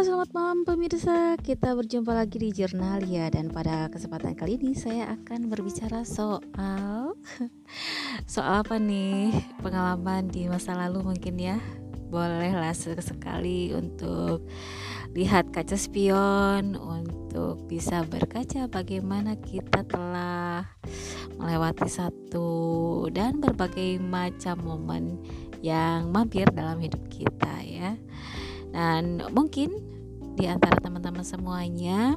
Selamat malam pemirsa, kita berjumpa lagi di Jurnal ya Dan pada kesempatan kali ini saya akan berbicara soal Soal apa nih? Pengalaman di masa lalu mungkin ya. Bolehlah sekali untuk lihat kaca spion Untuk bisa berkaca bagaimana kita telah melewati satu dan berbagai macam momen yang mampir dalam hidup kita ya dan mungkin di antara teman-teman semuanya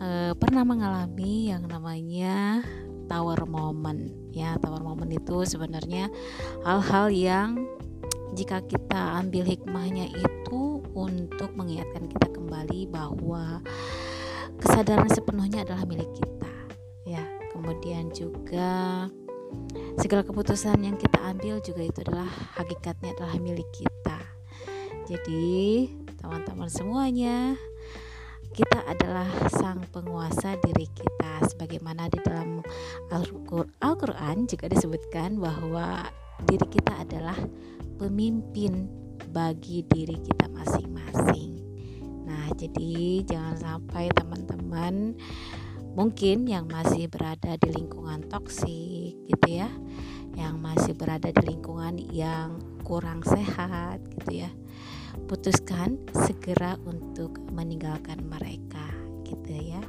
eh, pernah mengalami yang namanya tower moment. Ya tower moment itu sebenarnya hal-hal yang jika kita ambil hikmahnya itu untuk mengingatkan kita kembali bahwa kesadaran sepenuhnya adalah milik kita. Ya kemudian juga segala keputusan yang kita ambil juga itu adalah hakikatnya adalah milik kita jadi, teman-teman semuanya, kita adalah sang penguasa diri kita sebagaimana di dalam Al-Qur'an juga disebutkan bahwa diri kita adalah pemimpin bagi diri kita masing-masing. Nah, jadi jangan sampai teman-teman mungkin yang masih berada di lingkungan toksik gitu ya, yang masih berada di lingkungan yang kurang sehat gitu ya putuskan segera untuk meninggalkan mereka gitu ya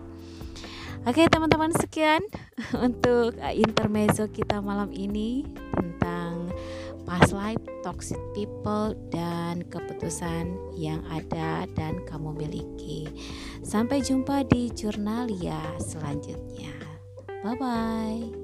Oke teman-teman sekian untuk uh, intermezzo kita malam ini tentang past life, toxic people dan keputusan yang ada dan kamu miliki. Sampai jumpa di Jurnalia selanjutnya. Bye bye.